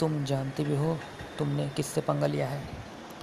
तुम जानती भी हो तुमने किससे पंगा लिया है?